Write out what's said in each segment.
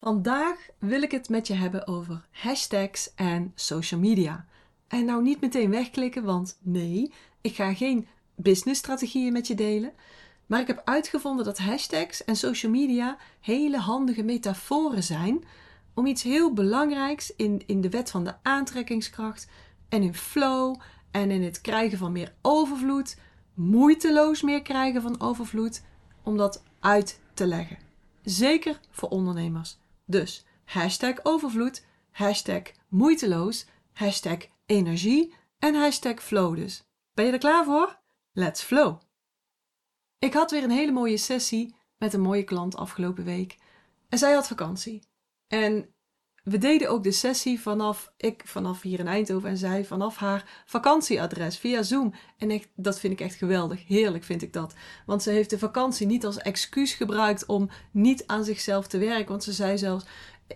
Vandaag wil ik het met je hebben over hashtags en social media. En nou niet meteen wegklikken, want nee, ik ga geen businessstrategieën met je delen. Maar ik heb uitgevonden dat hashtags en social media hele handige metaforen zijn om iets heel belangrijks in, in de wet van de aantrekkingskracht en in flow en in het krijgen van meer overvloed, moeiteloos meer krijgen van overvloed, om dat uit te leggen. Zeker voor ondernemers. Dus hashtag overvloed, hashtag moeiteloos, hashtag energie en hashtag flow dus. Ben je er klaar voor? Let's flow! Ik had weer een hele mooie sessie met een mooie klant afgelopen week. En zij had vakantie. En we deden ook de sessie vanaf, ik vanaf hier in Eindhoven en zij vanaf haar vakantieadres via Zoom. En dat vind ik echt geweldig. Heerlijk vind ik dat. Want ze heeft de vakantie niet als excuus gebruikt om niet aan zichzelf te werken. Want ze zei zelfs,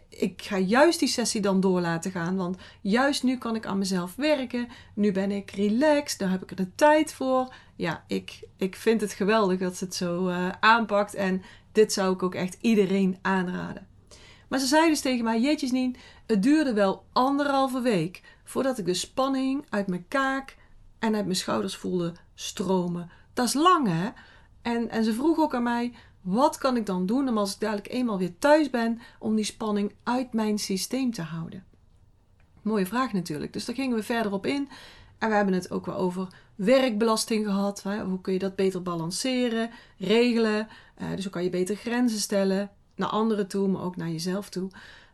ik ga juist die sessie dan door laten gaan. Want juist nu kan ik aan mezelf werken. Nu ben ik relaxed. Daar heb ik er de tijd voor. Ja, ik, ik vind het geweldig dat ze het zo uh, aanpakt. En dit zou ik ook echt iedereen aanraden. Maar ze zei dus tegen mij: Jeetjes niet, het duurde wel anderhalve week voordat ik de spanning uit mijn kaak en uit mijn schouders voelde stromen. Dat is lang hè? En, en ze vroeg ook aan mij: wat kan ik dan doen om als ik dadelijk eenmaal weer thuis ben, om die spanning uit mijn systeem te houden? Mooie vraag natuurlijk. Dus daar gingen we verder op in. En we hebben het ook wel over werkbelasting gehad. Hoe kun je dat beter balanceren, regelen? Eh, dus hoe kan je beter grenzen stellen? Naar anderen toe, maar ook naar jezelf toe.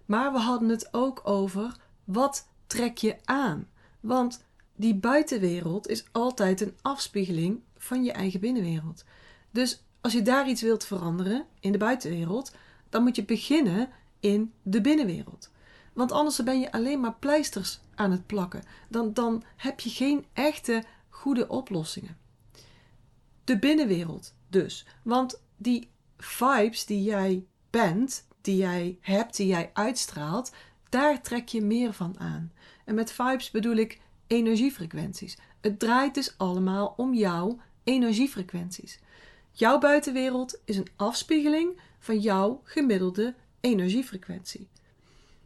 Maar we hadden het ook over wat trek je aan? Want die buitenwereld is altijd een afspiegeling van je eigen binnenwereld. Dus als je daar iets wilt veranderen in de buitenwereld, dan moet je beginnen in de binnenwereld. Want anders ben je alleen maar pleisters aan het plakken. Dan, dan heb je geen echte goede oplossingen. De binnenwereld dus. Want die vibes die jij bent, die jij hebt, die jij uitstraalt, daar trek je meer van aan. En met vibes bedoel ik energiefrequenties. Het draait dus allemaal om jouw energiefrequenties. Jouw buitenwereld is een afspiegeling van jouw gemiddelde energiefrequentie.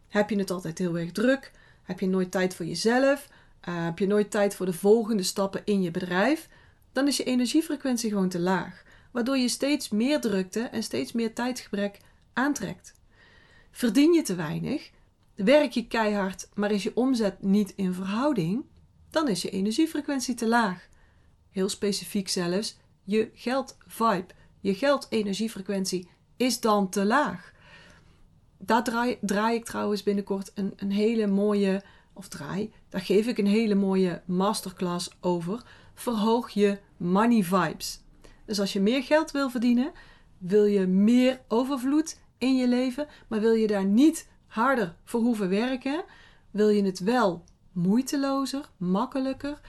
Heb je het altijd heel erg druk? Heb je nooit tijd voor jezelf? Uh, heb je nooit tijd voor de volgende stappen in je bedrijf? Dan is je energiefrequentie gewoon te laag, waardoor je steeds meer drukte en steeds meer tijdgebrek aantrekt. Verdien je te weinig, werk je keihard, maar is je omzet niet in verhouding, dan is je energiefrequentie te laag. Heel specifiek zelfs, je geldvibe, je geldenergiefrequentie is dan te laag. Daar draai, draai ik trouwens binnenkort een, een hele mooie, of draai, daar geef ik een hele mooie masterclass over. Verhoog je money vibes. Dus als je meer geld wil verdienen, wil je meer overvloed in je leven, maar wil je daar niet harder voor hoeven werken, wil je het wel moeitelozer, makkelijker,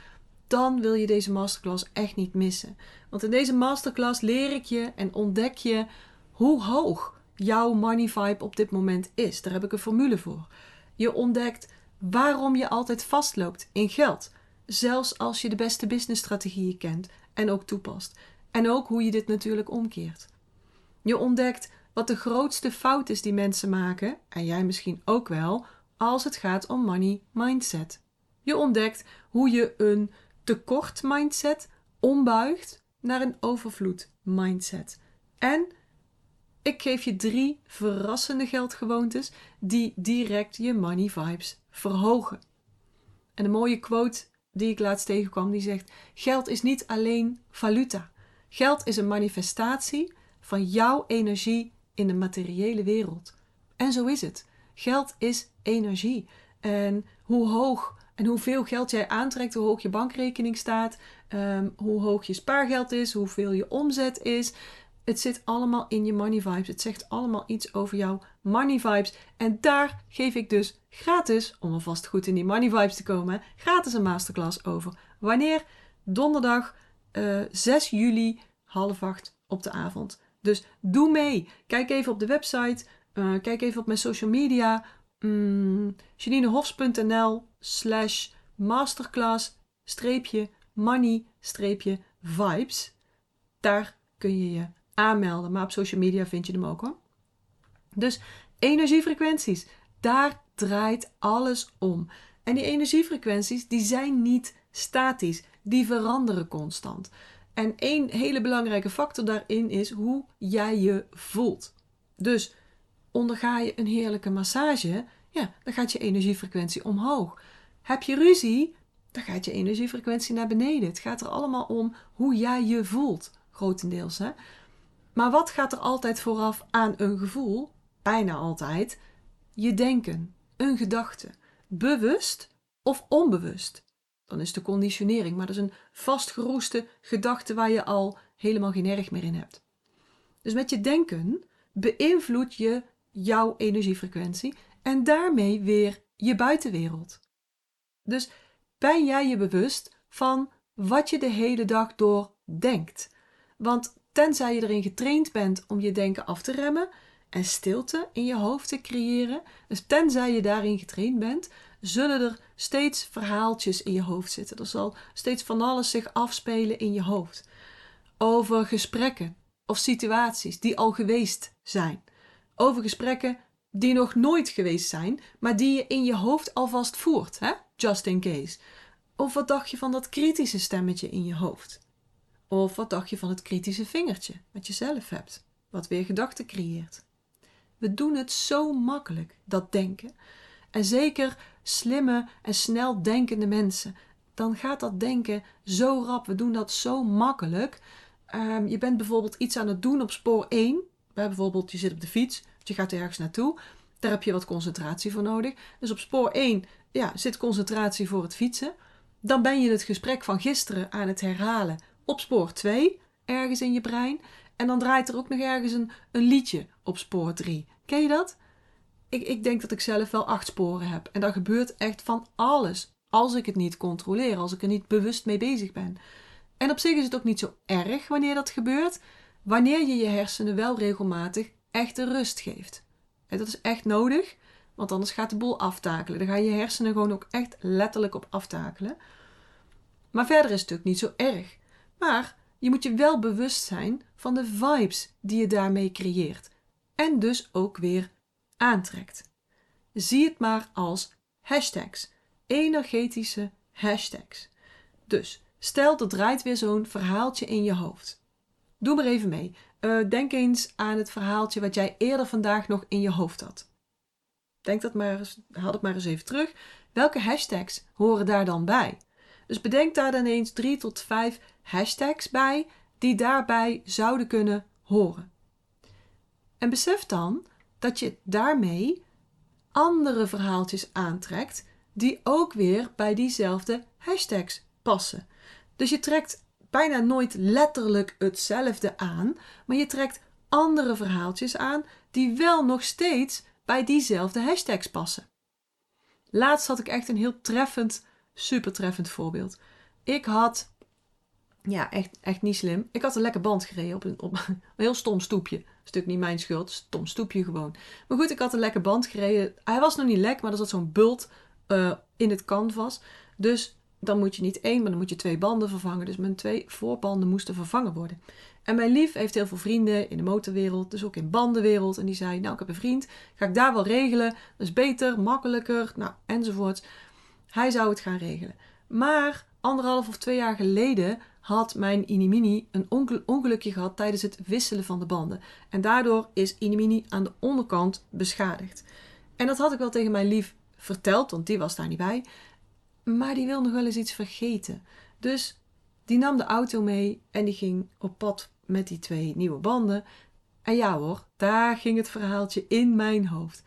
dan wil je deze masterclass echt niet missen. Want in deze masterclass leer ik je en ontdek je hoe hoog jouw money vibe op dit moment is. Daar heb ik een formule voor. Je ontdekt waarom je altijd vastloopt in geld, zelfs als je de beste businessstrategieën kent en ook toepast. En ook hoe je dit natuurlijk omkeert. Je ontdekt wat de grootste fout is die mensen maken, en jij misschien ook wel, als het gaat om money mindset. Je ontdekt hoe je een tekort mindset ombuigt naar een overvloed mindset. En ik geef je drie verrassende geldgewoontes die direct je money vibes verhogen. En een mooie quote die ik laatst tegenkwam, die zegt: Geld is niet alleen valuta. Geld is een manifestatie van jouw energie in de materiële wereld. En zo is het. Geld is energie. En hoe hoog en hoeveel geld jij aantrekt, hoe hoog je bankrekening staat, um, hoe hoog je spaargeld is, hoeveel je omzet is. Het zit allemaal in je money vibes. Het zegt allemaal iets over jouw money vibes. En daar geef ik dus gratis, om alvast goed in die money vibes te komen, gratis een masterclass over. Wanneer? Donderdag uh, eh, 6 juli, half acht op de avond. Dus doe mee. Kijk even op de website. Uh, kijk even op mijn social media. Mm, janinehofs.nl slash masterclass streepje money streepje vibes. Daar kun je je aanmelden. Maar op social media vind je hem ook hoor. Dus Energiefrequenties. Daar draait alles om. En die energiefrequenties die zijn niet statisch, die veranderen constant. En één hele belangrijke factor daarin is hoe jij je voelt. Dus onderga je een heerlijke massage, ja, dan gaat je energiefrequentie omhoog. Heb je ruzie, dan gaat je energiefrequentie naar beneden. Het gaat er allemaal om hoe jij je voelt, grotendeels. Hè? Maar wat gaat er altijd vooraf aan een gevoel? Bijna altijd. Je denken, een gedachte. Bewust of onbewust. Dan is de conditionering, maar dat is een vastgeroeste gedachte waar je al helemaal geen erg meer in hebt. Dus met je denken beïnvloed je jouw energiefrequentie en daarmee weer je buitenwereld. Dus ben jij je bewust van wat je de hele dag door denkt? Want tenzij je erin getraind bent om je denken af te remmen en stilte in je hoofd te creëren, dus tenzij je daarin getraind bent, zullen er steeds verhaaltjes in je hoofd zitten. Er zal steeds van alles zich afspelen in je hoofd. Over gesprekken of situaties die al geweest zijn. Over gesprekken die nog nooit geweest zijn, maar die je in je hoofd alvast voert, hè? just in case. Of wat dacht je van dat kritische stemmetje in je hoofd? Of wat dacht je van het kritische vingertje wat je zelf hebt, wat weer gedachten creëert? We doen het zo makkelijk, dat denken. En zeker slimme en snel denkende mensen, dan gaat dat denken zo rap. We doen dat zo makkelijk. Ehm, je bent bijvoorbeeld iets aan het doen op spoor 1. Bijvoorbeeld, je zit op de fiets, je gaat ergens naartoe. Daar heb je wat concentratie voor nodig. Dus op spoor 1 ja, zit concentratie voor het fietsen. Dan ben je het gesprek van gisteren aan het herhalen op spoor 2, ergens in je brein. En dan draait er ook nog ergens een, een liedje op spoor 3. Ken je dat? Ik, ik denk dat ik zelf wel acht sporen heb. En daar gebeurt echt van alles. Als ik het niet controleer, als ik er niet bewust mee bezig ben. En op zich is het ook niet zo erg wanneer dat gebeurt, wanneer je je hersenen wel regelmatig echte rust geeft. En dat is echt nodig, want anders gaat de boel aftakelen. Dan gaan je hersenen gewoon ook echt letterlijk op aftakelen. Maar verder is het natuurlijk niet zo erg. Maar je moet je wel bewust zijn van de vibes die je daarmee creëert. En dus ook weer aantrekt. Zie het maar als hashtags, energetische hashtags. Dus stel er draait weer zo'n verhaaltje in je hoofd. Doe maar even mee. Uh, denk eens aan het verhaaltje wat jij eerder vandaag nog in je hoofd had. Denk dat maar eens, haal het maar eens even terug. Welke hashtags horen daar dan bij? Dus bedenk daar dan eens drie tot vijf hashtags bij die daarbij zouden kunnen horen. En besef dan dat je daarmee andere verhaaltjes aantrekt die ook weer bij diezelfde hashtags passen. Dus je trekt bijna nooit letterlijk hetzelfde aan, maar je trekt andere verhaaltjes aan die wel nog steeds bij diezelfde hashtags passen. Laatst had ik echt een heel treffend, super treffend voorbeeld. Ik had, ja, echt, echt niet slim. Ik had een lekker band gereden op een, op een heel stom stoepje. Stuk niet mijn schuld, stom stoepje gewoon. Maar goed, ik had een lekker band gereden. Hij was nog niet lek, maar er zat zo'n bult uh, in het canvas. Dus dan moet je niet één, maar dan moet je twee banden vervangen. Dus mijn twee voorbanden moesten vervangen worden. En mijn lief heeft heel veel vrienden in de motorwereld, dus ook in bandenwereld. En die zei, nou ik heb een vriend, ga ik daar wel regelen. Dat is beter, makkelijker, nou enzovoort. Hij zou het gaan regelen. Maar anderhalf of twee jaar geleden had mijn Inimini een ongelukje gehad tijdens het wisselen van de banden. En daardoor is Inimini aan de onderkant beschadigd. En dat had ik wel tegen mijn lief verteld, want die was daar niet bij. Maar die wil nog wel eens iets vergeten. Dus die nam de auto mee en die ging op pad met die twee nieuwe banden. En ja hoor, daar ging het verhaaltje in mijn hoofd.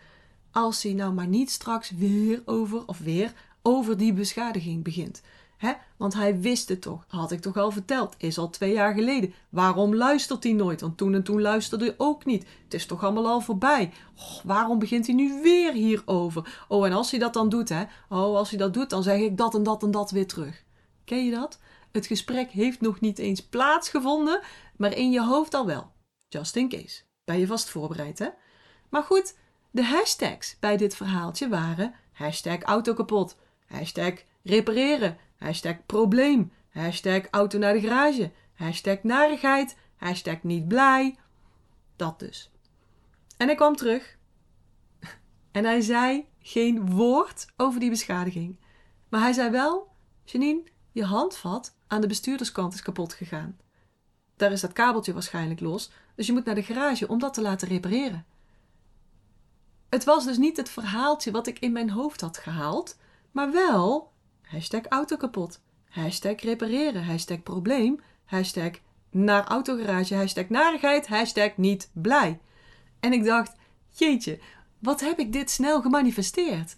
Als hij nou maar niet straks weer over, of weer over die beschadiging begint. Hè? Want hij wist het toch, had ik toch al verteld, is al twee jaar geleden. Waarom luistert hij nooit? Want toen en toen luisterde hij ook niet. Het is toch allemaal al voorbij. Waarom begint hij nu weer hierover? Oh, en als hij dat dan doet, hè? Oh, als hij dat doet, dan zeg ik dat en dat en dat weer terug. Ken je dat? Het gesprek heeft nog niet eens plaatsgevonden, maar in je hoofd al wel. Just in case. Ben je vast voorbereid, hè? Maar goed, de hashtags bij dit verhaaltje waren hashtag auto kapot, hashtag repareren, hashtag probleem, hashtag auto naar de garage, hashtag narigheid, hashtag niet blij. Dat dus. En ik kwam terug En hij zei geen woord over die beschadiging. Maar hij zei wel: Janine, je handvat aan de bestuurderskant is kapot gegaan. Daar is dat kabeltje waarschijnlijk los, dus je moet naar de garage om dat te laten repareren. Het was dus niet het verhaaltje wat ik in mijn hoofd had gehaald, maar wel hashtag auto kapot, hashtag repareren, hashtag probleem, hashtag naar autogarage, hashtag narigheid, hashtag niet blij. En ik dacht, jeetje, wat heb ik dit snel gemanifesteerd?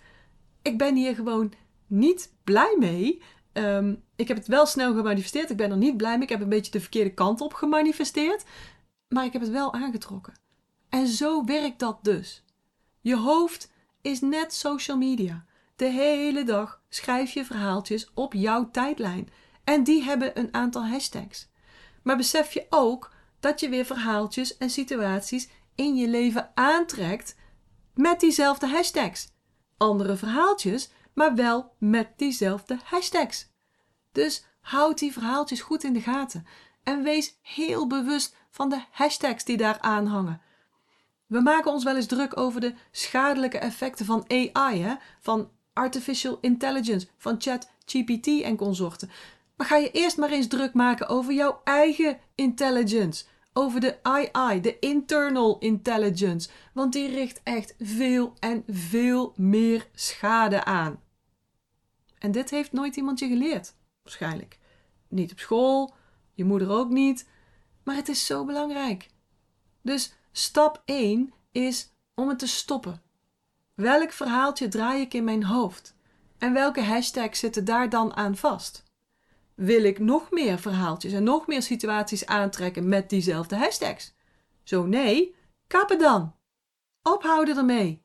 Ik ben hier gewoon niet blij mee. Ehm, ik heb het wel snel gemanifesteerd. Ik ben er niet blij mee. Ik heb een beetje de verkeerde kant op gemanifesteerd. Maar ik heb het wel aangetrokken. En zo werkt dat dus. Je hoofd is net social media. De hele dag schrijf je verhaaltjes op jouw tijdlijn. En die hebben een aantal hashtags. Maar besef je ook dat je weer verhaaltjes en situaties in je leven aantrekt met diezelfde hashtags. Andere verhaaltjes, maar wel met diezelfde hashtags. Dus houd die verhaaltjes goed in de gaten en wees heel bewust van de hashtags die daar aanhangen. We maken ons wel eens druk over de schadelijke effecten van AI, hè? van artificial intelligence, van ChatGPT en consorten. Maar ga je eerst maar eens druk maken over jouw eigen intelligence. Over de II, de internal intelligence. Want die richt echt veel en veel meer schade aan. En dit heeft nooit iemand je geleerd, waarschijnlijk. Niet op school, je moeder ook niet. Maar het is zo belangrijk. Dus stap 1 is om het te stoppen. Welk verhaaltje draai ik in mijn hoofd? En welke hashtags zitten daar dan aan vast? Wil ik nog meer verhaaltjes en nog meer situaties aantrekken met diezelfde hashtags? Zo nee, kappen dan. Ophouden ermee.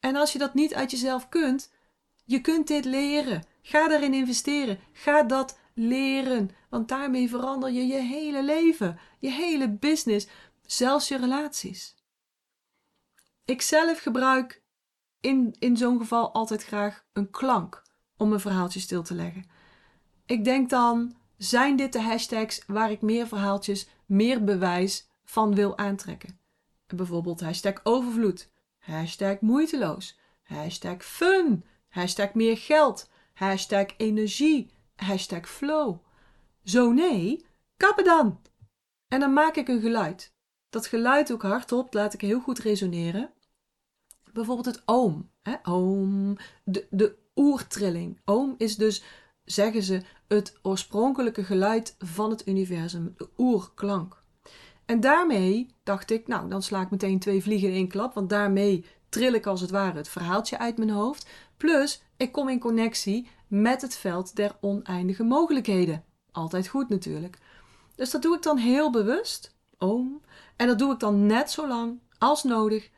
En als je dat niet uit jezelf kunt, je kunt dit leren. Ga daarin investeren. Ga dat leren. Want daarmee verander je je hele leven, je hele business, zelfs je relaties. Ik zelf gebruik in, in zo'n geval altijd graag een klank om een verhaaltje stil te leggen. Ik denk dan, zijn dit de hashtags waar ik meer verhaaltjes, meer bewijs van wil aantrekken? Bijvoorbeeld hashtag overvloed, hashtag moeiteloos, hashtag fun, hashtag meer geld, hashtag energie, hashtag flow. Zo nee, kappen dan! En dan maak ik een geluid. Dat geluid ook hardop laat ik heel goed resoneren. Bijvoorbeeld het oom. Hè? Oom, de, de oertrilling. Oom is dus, zeggen ze, het oorspronkelijke geluid van het universum, de oerklank. En daarmee dacht ik, nou, dan sla ik meteen twee vliegen in één klap, want daarmee tril ik als het ware het verhaaltje uit mijn hoofd. Plus, ik kom in connectie met het veld der oneindige mogelijkheden. Altijd goed natuurlijk. Dus dat doe ik dan heel bewust, oom. En dat doe ik dan net zo lang als nodig.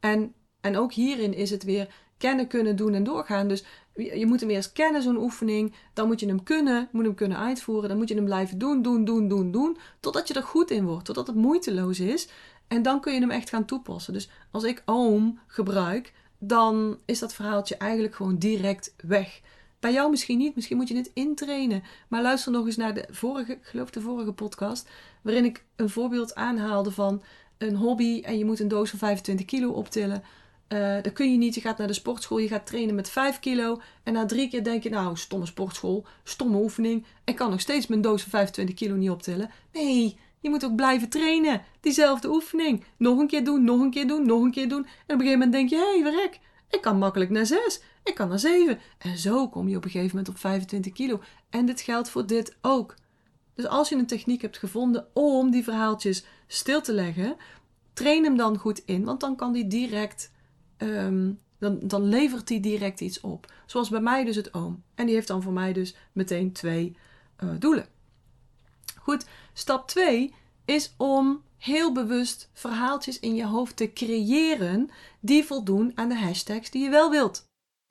En, en ook hierin is het weer kennen, kunnen, doen en doorgaan. Dus je moet hem eerst kennen, zo'n oefening. Dan moet je hem kunnen, moet hem kunnen uitvoeren. Dan moet je hem blijven doen, doen, doen, doen, doen. Totdat je er goed in wordt, totdat het moeiteloos is. En dan kun je hem echt gaan toepassen. Dus als ik oom gebruik, dan is dat verhaaltje eigenlijk gewoon direct weg. Bij jou misschien niet, misschien moet je het intrainen. Maar luister nog eens naar de vorige, geloof de vorige podcast, waarin ik een voorbeeld aanhaalde van een hobby en je moet een doos van 25 kilo optillen. Uh, dat kun je niet. Je gaat naar de sportschool, je gaat trainen met 5 kilo. En na drie keer denk je, nou, stomme sportschool, stomme oefening. Ik kan nog steeds mijn doos van 25 kilo niet optillen. Nee, je moet ook blijven trainen. Diezelfde oefening. Nog een keer doen, nog een keer doen, nog een keer doen. En op een gegeven moment denk je, hé, hey. Ik kan makkelijk naar 6. Ik kan naar 7. En zo kom je op een gegeven moment op 25 kilo. En dit geldt voor dit ook. Dus als je een techniek hebt gevonden om die verhaaltjes stil te leggen, train hem dan goed in. Want dan kan die direct Ehm, dan, dan levert die direct iets op. Zoals bij mij dus het oom. En die heeft dan voor mij dus meteen twee uh, doelen. Goed, stap 2 is om heel bewust verhaaltjes in je hoofd te creëren die voldoen aan de hashtags die je wel wilt.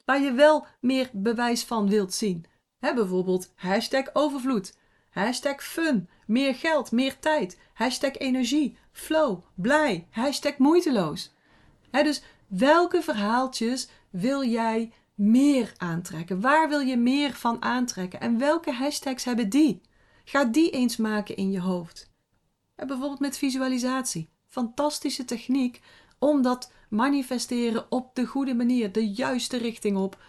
Waar je wel meer bewijs van wilt zien. Bijvoorbeeld hashtag overvloed, hashtag fun, meer geld, meer tijd, hashtag energie, flow, blij, hashtag moeiteloos. Dus Welke verhaaltjes wil jij meer aantrekken? Waar wil je meer van aantrekken? En welke hashtags hebben die? Ga die eens maken in je hoofd. bijvoorbeeld met visualisatie. Fantastische techniek om dat manifesteren op de goede manier, de juiste richting op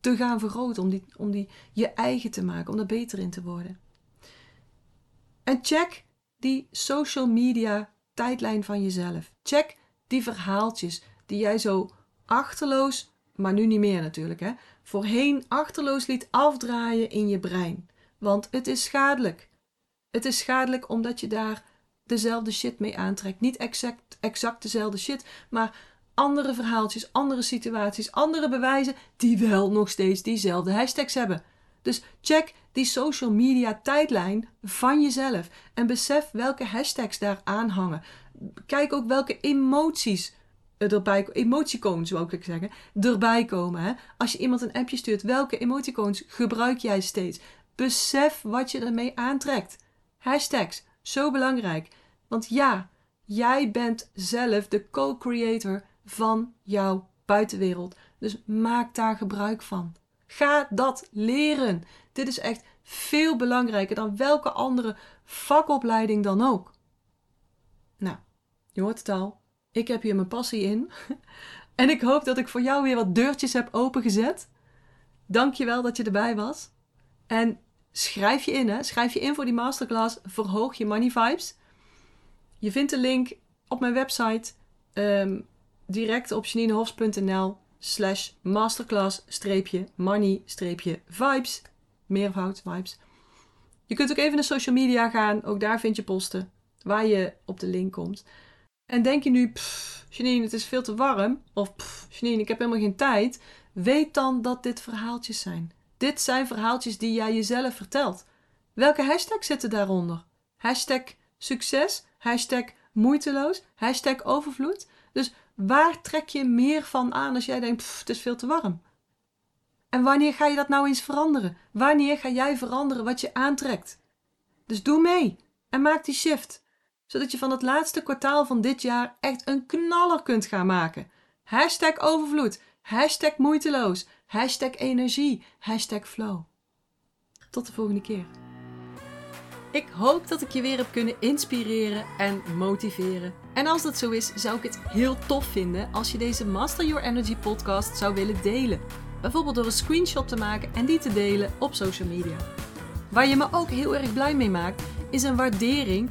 te gaan vergroten, om die, om die je eigen te maken, om er beter in te worden. En check die social media tijdlijn van jezelf. Check die verhaaltjes die jij zo achterloos, maar nu niet meer natuurlijk, hè, voorheen achterloos liet afdraaien in je brein. Want het is schadelijk. Het is schadelijk omdat je daar dezelfde shit mee aantrekt. Niet exact, exact dezelfde shit, maar andere verhaaltjes, andere situaties, andere bewijzen die wel nog steeds diezelfde hashtags hebben. Dus check die social media tijdlijn van jezelf en besef welke hashtags daar aanhangen. Kijk ook welke emoties erbij, emoticones zou ik zeggen, erbij komen. Hè? Als je iemand een appje stuurt, welke emoticones gebruik jij steeds? Besef wat je ermee aantrekt. Hashtags, zo belangrijk. Want ja, jij bent zelf de co-creator van jouw buitenwereld. Dus maak daar gebruik van. Ga dat leren. Dit is echt veel belangrijker dan welke andere vakopleiding dan ook. Nou, je hoort het al. Ik heb hier mijn passie in. En ik hoop dat ik voor jou weer wat deurtjes heb opengezet. Dank je wel dat je erbij was. En schrijf je in, hè. Schrijf je in voor die masterclass Verhoog je money vibes. Je vindt de link op mijn website ehm, direct op janinehofs.nl slash masterclass money vibes. Meervoud, vibes. Je kunt ook even naar social media gaan. Ook daar vind je posten waar je op de link komt. En denk je nu, pff, Janine, het is veel te warm. Of pff, Janine, ik heb helemaal geen tijd. Weet dan dat dit verhaaltjes zijn. Dit zijn verhaaltjes die jij jezelf vertelt. Welke hashtags zitten daaronder? Hashtag succes, hashtag moeiteloos, hashtag overvloed. Dus waar trek je meer van aan als jij denkt, pff, het is veel te warm? En wanneer ga je dat nou eens veranderen? Wanneer ga jij veranderen wat je aantrekt? Dus doe mee en maak die shift zodat je van het laatste kwartaal van dit jaar echt een knaller kunt gaan maken. Hashtag overvloed, hashtag moeiteloos, hashtag energie, hashtag flow. Tot de volgende keer. Ik hoop dat ik je weer heb kunnen inspireren en motiveren. En als dat zo is, zou ik het heel tof vinden als je deze Master Your Energy podcast zou willen delen. Bijvoorbeeld door een screenshot te maken en die te delen op social media. Waar je me ook heel erg blij mee maakt, is een waardering